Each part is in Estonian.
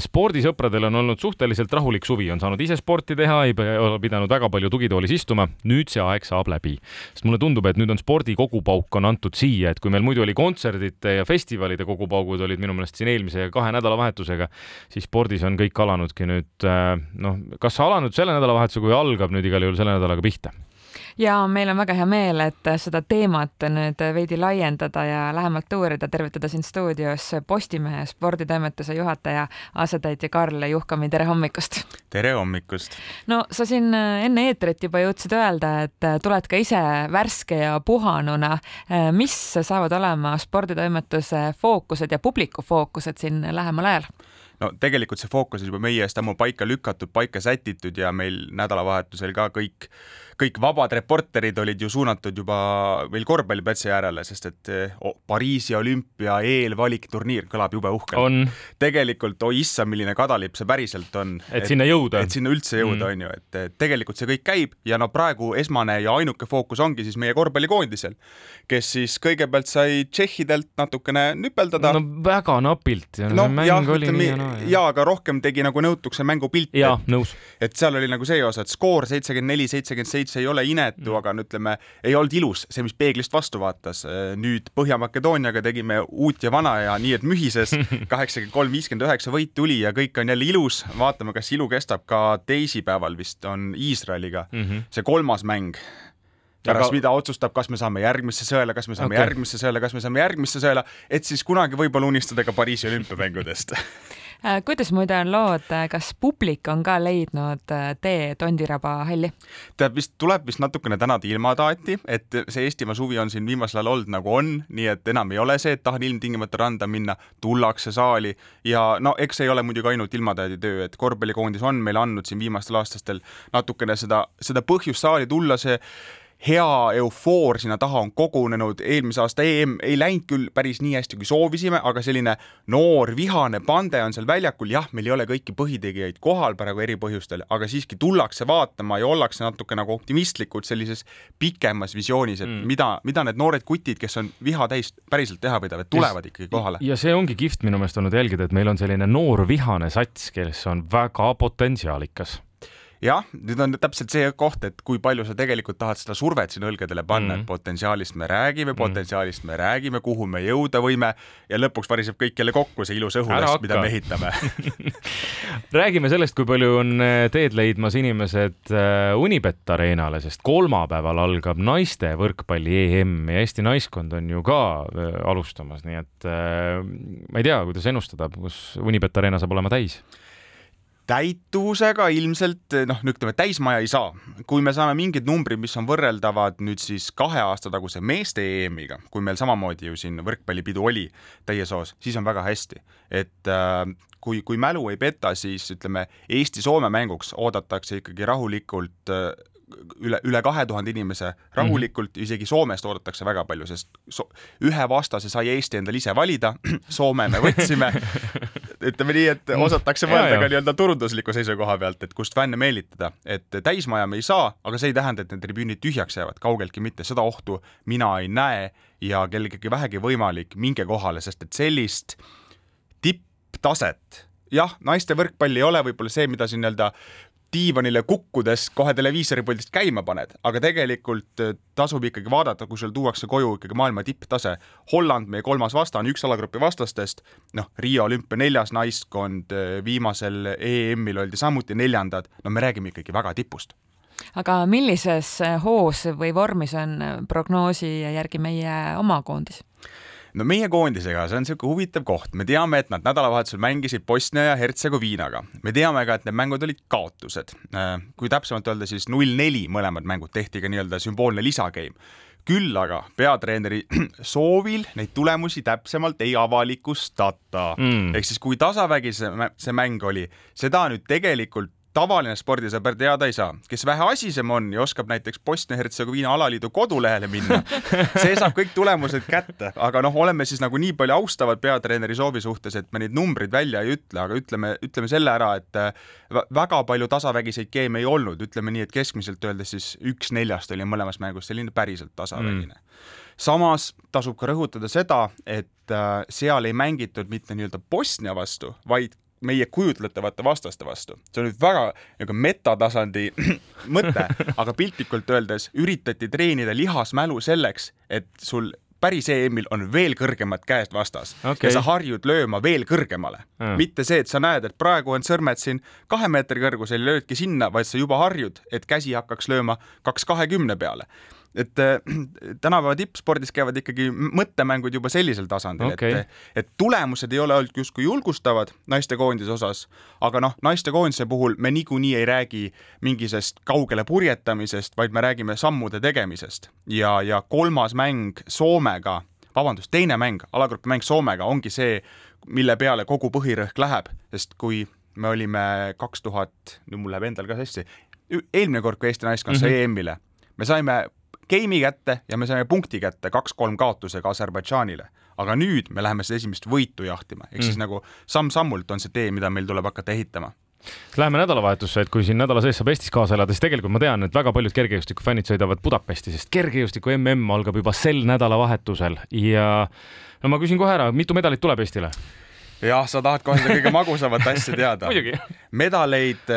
spordisõpradel on olnud suhteliselt rahulik suvi, on saanud ise sporti teha, ei ole pidanud väga palju tugitoolis istuma. nüüd see aeg saab läbi, sest mulle tundub, et nüüd on spordi kogupauk on antud siia, et kui meil muidu oli kontserdite ja festivalide kogupaugud olid minu meelest siin eelmise kahe nädalavahetusega, siis spordis on kõik alanudki nüüd äh, noh, kas alanud selle nädalavahetuse, kui algab nüüd igal juhul selle nädalaga pihta ja meil on väga hea meel, et seda teemat nüüd veidi laiendada ja lähemalt uurida, tervitada siin stuudios Postimehe sporditoimetuse juhataja, asetäitja Karl Juhkami, tere hommikust! tere hommikust! no sa siin enne eetrit juba jõudsid öelda, et tuled ka ise värske ja puhanuna. mis saavad olema sporditoimetuse fookused ja publiku fookused siin lähemal ajal? no tegelikult see fookus on juba meie eest ammu paika lükatud, paika sätitud ja meil nädalavahetusel ka kõik kõik vabad reporterid olid ju suunatud juba meil korvpalliplatsi äärele, sest et oh, Pariisi olümpia eelvalikturniir kõlab jube uhkelt. tegelikult, oi issand, milline kadalipp see päriselt on. et sinna jõuda. et sinna üldse jõuda mm., on ju, et tegelikult see kõik käib ja no praegu esmane ja ainuke fookus ongi siis meie korvpallikoondisel, kes siis kõigepealt sai tšehhidelt natukene nüpeldada. no väga napilt ja no, mäng jah, oli nii ja jaa, aga rohkem tegi nagu nõutuks see mängupilt. jaa, nõus. et seal oli nagu see osa, et skoor seitsekümmend neli, seitsekümmend seitse see ei ole inetu mm., aga no ütleme, ei olnud ilus, see, mis peeglist vastu vaatas. nüüd Põhja-Makedooniaga tegime uut ja vana ja nii, et mühises kaheksakümmend kolm, viiskümmend üheksa võit tuli ja kõik on jälle ilus. vaatame, kas ilu kestab ka teisipäeval vist on Iisraeliga mm -hmm. see kolmas mäng pärast mida otsustab, kas me saame järgmisse sõela, kas me saame okay. järgmisse sõela, kas me saame järgmisse sõela, et siis kunagi võib-olla unistada ka Pariisi olümpiamängudest kuidas muide on lood, äh, kas publik on ka leidnud äh, tee Tondiraba halli? tead, vist tuleb vist natukene tänada ilmataati, et see Eestimaa suvi on siin viimasel ajal olnud nagu on, nii et enam ei ole see, et tahan ilmtingimata randa minna, tullakse saali ja no eks ei ole muidugi ainult ilmataadi töö, et korvpallikoondis on meile andnud siin viimastel aastatel natukene seda, seda põhjust saali tulla, see hea eufoor sinna taha on kogunenud, eelmise aasta EM ei läinud küll päris nii hästi, kui soovisime, aga selline noor vihane pande on seal väljakul, jah, meil ei ole kõiki põhitegijaid kohal praegu eri põhjustel, aga siiski tullakse vaatama ja ollakse natuke nagu optimistlikud sellises pikemas visioonis, et mm. mida, mida need noored kutid, kes on viha täis, päriselt teha võidavad, tulevad ikkagi kohale. ja see ongi kihvt minu meelest olnud jälgida, et meil on selline noor vihane sats, kes on väga potentsiaalikas jah, nüüd on täpselt see koht, et kui palju sa tegelikult tahad seda survet sinna õlgedele panna mm, -hmm. et potentsiaalist me räägime, mhm. potentsiaalist me räägime, kuhu me jõuda võime ja lõpuks variseb kõik jälle kokku, see ilus õhulast, mida me ehitame räägime sellest, kui palju on äh, teed leidmas inimesed äh, Unibet Arenale, sest kolmapäeval algab naiste võrkpalli EM ja Eesti naiskond on ju ka äh, alustamas, nii et ma ei tea, kuidas ennustada, kus Unibet Arena saab olema täis täituvusega ilmselt noh, ütleme täismaja ei saa. kui me saame mingid numbrid, mis on võrreldavad nüüd siis kahe aasta taguse meeste EM-iga, kui meil samamoodi ju siin võrkpallipidu oli täies hoos, siis on väga hästi. et äh, kui, kui mälu ei peta, siis ütleme Eesti-Soome mänguks oodatakse ikkagi rahulikult äh, üle, üle kahe tuhande inimese rahulikult mm, -hmm. isegi Soomest oodatakse väga palju, sest so ühe vastase sai Eesti endale ise valida, Soome me võtsime ütleme nii, et mm. osatakse mõelda ka nii-öelda turundusliku seisukoha pealt, et kust fänne meelitada, et täismaja me ei saa, aga see ei tähenda, et need tribüünid tühjaks jäävad, kaugeltki mitte, seda ohtu mina ei näe ja kellelgi vähegi võimalik, minge kohale, sest et sellist tipptaset jah, naiste võrkpall ei ole võib-olla see, mida siin nii-öelda diivanile kukkudes kohe televiisori puldist käima paned, aga tegelikult äh, tasub ikkagi vaadata, kui sulle tuuakse koju ikkagi maailma tipptase. Holland, meie kolmas vastane, üks alagrupi vastastest, noh, Riia olümpia neljas naiskond, äh, viimasel EM-il oldi samuti neljandad, no me räägime ikkagi väga tipust aga millises hoos või vormis on prognoosi järgi meie oma koondis? No meie koondisega, see on niisugune huvitav koht, me teame, et nad nädalavahetusel mängisid Bosnia ja Hertsegoviinaga. me teame ka, et need mängud olid kaotused. Äh, kui täpsemalt öelda, siis null-neli mõlemad mängud tehti ka nii-öelda sümboolne lisageim küll aga peatreeneri soovil neid tulemusi täpsemalt ei avalikustata mm.. ehk siis kui tasavägi see mäng oli, seda nüüd tegelikult tavaline spordisõber teada ei saa, kes vähe asisem on ja oskab näiteks Bosnia-Hertsegoviina alaliidu kodulehele minna, see saab kõik tulemused kätte, aga noh, oleme siis nagu nii palju austavad peatreeneri soovi suhtes, et me neid numbreid välja ei ütle, aga ütleme, ütleme selle ära, et äh, väga palju tasavägiseid geeme ei olnud, ütleme nii, et keskmiselt öeldes siis üks neljast oli mõlemas mängus selline päriselt tasavägine. Mm. samas tasub ka rõhutada seda, et äh, seal ei mängitud mitte nii-öelda Bosnia vastu, vaid meie kujutletavate vastaste vastu. see on nüüd väga nagu metatasandi mõte, aga piltlikult öeldes üritati treenida lihasmälu selleks, et sul päris EM-il on veel kõrgemad käest vastas Okei. ja sa harjud lööma veel kõrgemale Aa. mitte see, et sa näed, et praegu on sõrmed siin kahe meetri kõrgusel ja löödki sinna, vaid sa juba harjud, et käsi hakkaks lööma kaks kahekümne peale et äh, tänapäeva tippspordis käivad ikkagi mõttemängud juba sellisel tasandil Okei. et, et tulemused ei ole ainult justkui julgustavad naistekoondise osas, aga noh, naistekoondise puhul me niikuinii ei räägi mingisugusest kaugele purjetamisest, vaid me räägime sammude tegemisest ja, ja kolmas mäng Soomega, vabandust, teine mäng, alagrupi mäng Soomega ongi see, mille peale kogu põhirõhk läheb, sest kui me olime kaks tuhat, nüüd mul läheb endal ka sassi, eelmine kord, kui Eesti naiskond sai Mhm. EM-ile, me saime game'i kätte ja me saime punkti kätte kaks-kolm kaotusega Aserbaidžaanile. aga nüüd me läheme seda esimest võitu jahtima, ehk siis Mm. nagu samm-sammult on see tee, mida meil tuleb hakata ehitama. Läheme nädalavahetusse, et kui siin nädala sees saab Eestis kaasa elada, siis tegelikult ma tean, et väga paljud kergejõustikufännid sõidavad Budapesti, sest kergejõustiku MM algab juba sel nädalavahetusel ja no ma küsin kohe ära, mitu medalit tuleb Eestile? Jah, sa tahad kohe seda kõige magusamat asja teada. medaleid,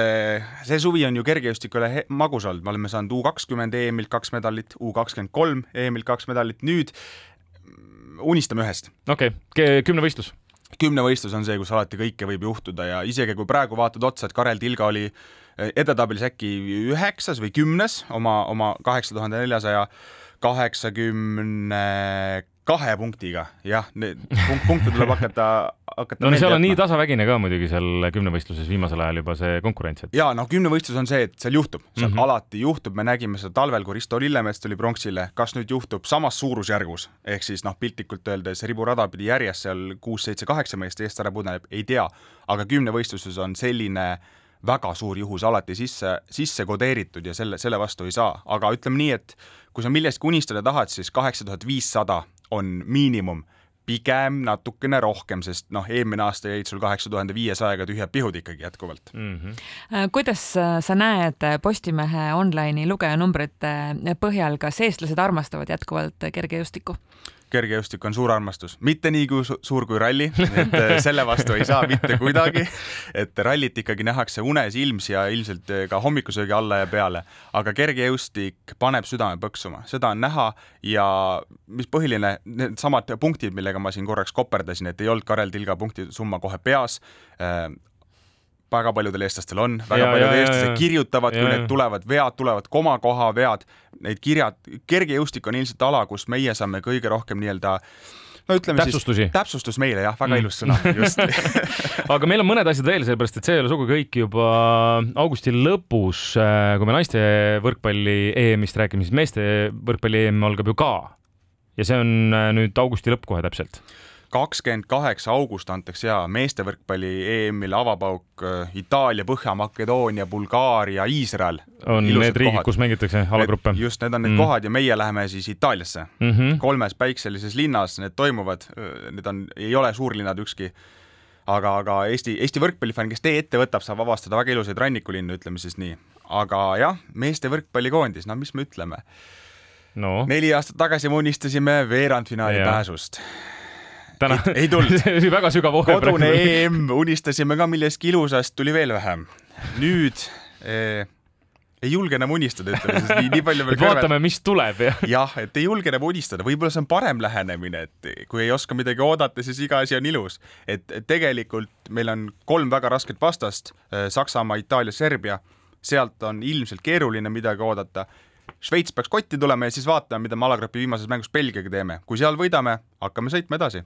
see suvi on ju kergejõustikule magus olnud, me oleme saanud U kakskümmend EM-ilt kaks medalit, U kakskümmend kolm EM-ilt kaks medalit, nüüd mm, unistame ühest okei okay., kümnevõistlus. kümnevõistlus on see, kus alati kõike võib juhtuda ja isegi kui praegu vaatad otsa, et Karel Tilga oli eh, edetabelis äkki üheksas või kümnes oma, oma kaheksa tuhande neljasaja kaheksakümne kahe punktiga, jah, punkt, punkte tuleb hakata, hakata no meelde seal on nii tasavägine ka muidugi seal kümnevõistluses viimasel ajal juba see konkurents, et ja noh, kümnevõistlus on see, et seal juhtub, seal mm. -hmm. alati juhtub, me nägime seda talvel, kui Risto Lillemets tuli pronksile, kas nüüd juhtub samas suurusjärgus, ehk siis noh, piltlikult öeldes riburada pidi järjest seal kuus-seitse-kaheksa meest eest ära pudeneb, ei tea, aga kümnevõistluses on selline väga suur juhus alati sisse, sisse kodeeritud ja selle, selle vastu ei saa, aga ütleme nii, et kui sa millestki unistada tahad, siis kaheksa tuhat viissada on miinimum pigem natukene rohkem, sest noh, eelmine aasta jäid sul kaheksa tuhande viiesajaga tühjad pihud ikkagi jätkuvalt. mm. -hmm. Äh, kuidas äh, sa näed Postimehe online'i lugejanumbrite põhjal, kas eestlased armastavad jätkuvalt kergejõustikku? Kergejõustik on suur armastus, mitte nii kui su suur kui ralli, et äh, selle vastu ei saa mitte kuidagi. et rallit ikkagi nähakse unes ilms ja ilmselt äh, ka hommikusöögi alla ja peale, aga kergejõustik paneb südame põksuma, seda on näha ja mis põhiline, needsamad punktid, millega ma siin korraks koperdasin, et ei olnud Karel Tilga punktisumma kohe peas äh, väga paljudel eestlastel on, väga Ja, paljud eestlased kirjutavad, kui need tulevad vead, tulevad komakoha vead, need kirjad, kergejõustik on ilmselt ala, kus meie saame kõige rohkem nii-öelda no ütleme Täpsustusi. siis täpsustus meile jah, väga Mm. ilus sõna, just aga meil on mõned asjad veel, sellepärast et see ei ole sugugi kõik juba augusti lõpus, kui me naiste võrkpalli EM-ist räägime, siis meeste võrkpalli EM algab ju ka. ja see on äh, nüüd augusti lõpp kohe täpselt. Kakskümmend kaheksa august antakse ja meeste võrkpalli EM-il avapauk äh, Itaalia, Põhja-Makedoonia, Bulgaaria, Iisrael. on Ilusad need riigid kus mängitakse alagruppe. just, need on need Mm. mm. kohad ja meie läheme siis Itaaliasse Mm -hmm. kolmes päikselises linnas need toimuvad, need on, ei ole suurlinnad ükski. aga, aga Eesti, Eesti võrkpallifänn, kes tee ette võtab, saab avastada väga ilusaid rannikulinnu, ütleme siis nii. aga jah, meeste võrkpallikoondis, no mis me ütleme, no neli aastat tagasi me unistasime veerandfinaali Jah. pääsust. Täna ei- tulnud. väga sügav ohe kodune EM, unistasime ka millestki ilusast, tuli veel vähem. nüüd eh, ei julge enam unistada, ütleme siis nii, nii palju veel et vaatame, mis tuleb ja jah, et ei julge enam unistada, võib-olla see on parem lähenemine, et kui ei oska midagi oodata, siis iga asi on ilus. et tegelikult meil on kolm väga rasket vastast, Saksamaa, Itaalia, Serbia, sealt on ilmselt keeruline midagi oodata. Šveits peaks kotti tulema ja siis vaatame, mida me alagrupi viimases mängus Belgiaga teeme, kui seal võidame, hakkame sõitma edasi.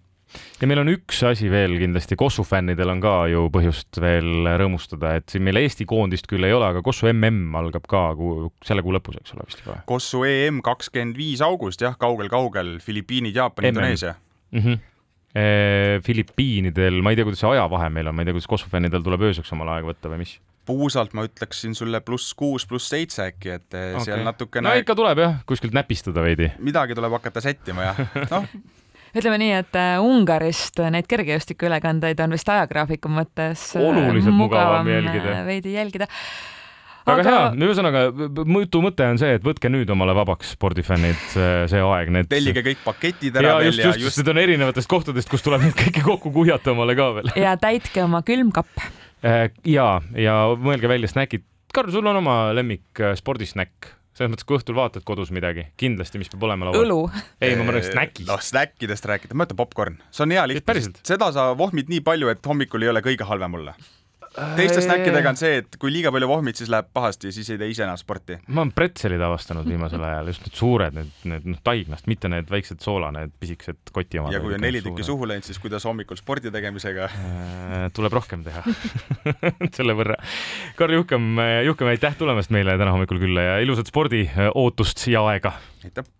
Ja meil on üks asi veel kindlasti, Kossu fännidel on ka ju põhjust veel rõõmustada, et siin meil Eesti koondist küll ei ole, aga Kossu MM algab ka kuu, selle kuu lõpus, eks ole vist juba Kossu EM kakskümmend viis august, jah, kaugel-kaugel, Filipiinid, Jaapan. Indoneesia. mm. -hmm. Filipiinidel, ma ei tea, kuidas see ajavahe meil on, ma ei tea, kuidas Kossu fännidel tuleb ööseks omal aega võtta või mis puusalt ma ütleksin sulle pluss kuus, pluss seitse äkki, et okay. seal natukene no ikka tuleb jah, kuskilt näpistada veidi. midagi tuleb hakata sättima jah, noh ütleme nii, et äh, Ungarist neid kergejõustikuülekandeid on vist ajagraafiku mõttes äh, Oluliselt mugavam jälgida. veidi jälgida. väga Aga- hea, ühesõnaga mõõtu mõte on see, et võtke nüüd omale vabaks spordifännid see, aeg, need tellige kõik paketid ja ära veel just, ja just, just need on erinevatest kohtadest, kus tuleb neid kõiki kokku kuhjata omale ka veel. ja täitke oma külmkapp. ja, ja mõelge välja snäkid. Karl, sul on oma lemmik äh, spordisnäkk, selles mõttes, kui õhtul vaatad kodus midagi, kindlasti, mis peab olema laual. õlu. ei, ma mõtlen snäkist. noh, snäkkidest rääkida, ma ütlen popkorn, see on hea lihtne seda sa vohmid nii palju, et hommikul ei ole kõige halvem olla. Teiste snäkkidega on see, et kui liiga palju vohmid, siis läheb pahasti, siis ei tee ise enam sporti. ma olen pretselid avastanud viimasel ajal, just need suured, need, need noh, taignast, mitte need väiksed soola, need pisikesed koti omad. ja kui on neli tükki. suhu läinud, siis kuidas hommikul spordi tegemisega? tuleb rohkem teha selle võrra. Karl Juhkam, Juhkam, aitäh tulemast meile täna hommikul külla ja ilusat spordi ootust ja aega aitäh